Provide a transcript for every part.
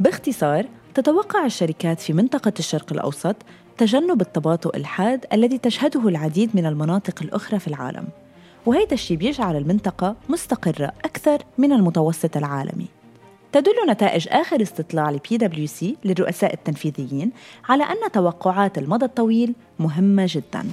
باختصار تتوقع الشركات في منطقة الشرق الأوسط تجنب التباطؤ الحاد الذي تشهده العديد من المناطق الأخرى في العالم وهيدا الشيء بيجعل المنطقة مستقرة أكثر من المتوسط العالمي. تدل نتائج آخر استطلاع لبي دبليو سي للرؤساء التنفيذيين على أن توقعات المدى الطويل مهمة جداً.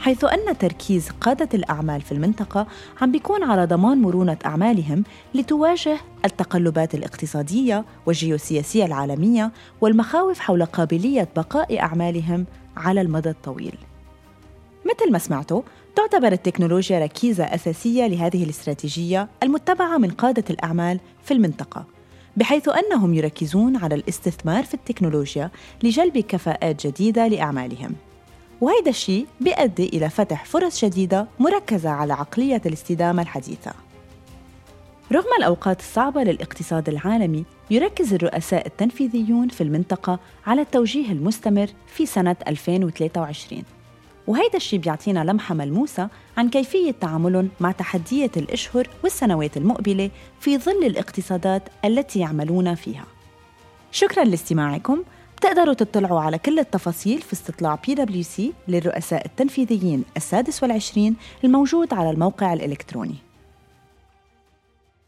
حيث أن تركيز قادة الأعمال في المنطقة عم بيكون على ضمان مرونة أعمالهم لتواجه التقلبات الاقتصادية والجيوسياسية العالمية والمخاوف حول قابلية بقاء أعمالهم على المدى الطويل. مثل ما سمعتوا، تعتبر التكنولوجيا ركيزة أساسية لهذه الاستراتيجية المتبعة من قادة الأعمال في المنطقة، بحيث أنهم يركزون على الاستثمار في التكنولوجيا لجلب كفاءات جديدة لأعمالهم. وهيدا الشيء بيؤدي إلى فتح فرص جديدة مركزة على عقلية الاستدامة الحديثة. رغم الأوقات الصعبة للاقتصاد العالمي يركز الرؤساء التنفيذيون في المنطقة على التوجيه المستمر في سنة 2023 وهيدا الشيء بيعطينا لمحة ملموسة عن كيفية تعاملهم مع تحديات الأشهر والسنوات المقبلة في ظل الاقتصادات التي يعملون فيها. شكرا لاستماعكم. بتقدروا تطلعوا على كل التفاصيل في استطلاع بي دبليو سي للرؤساء التنفيذيين السادس والعشرين الموجود على الموقع الإلكتروني.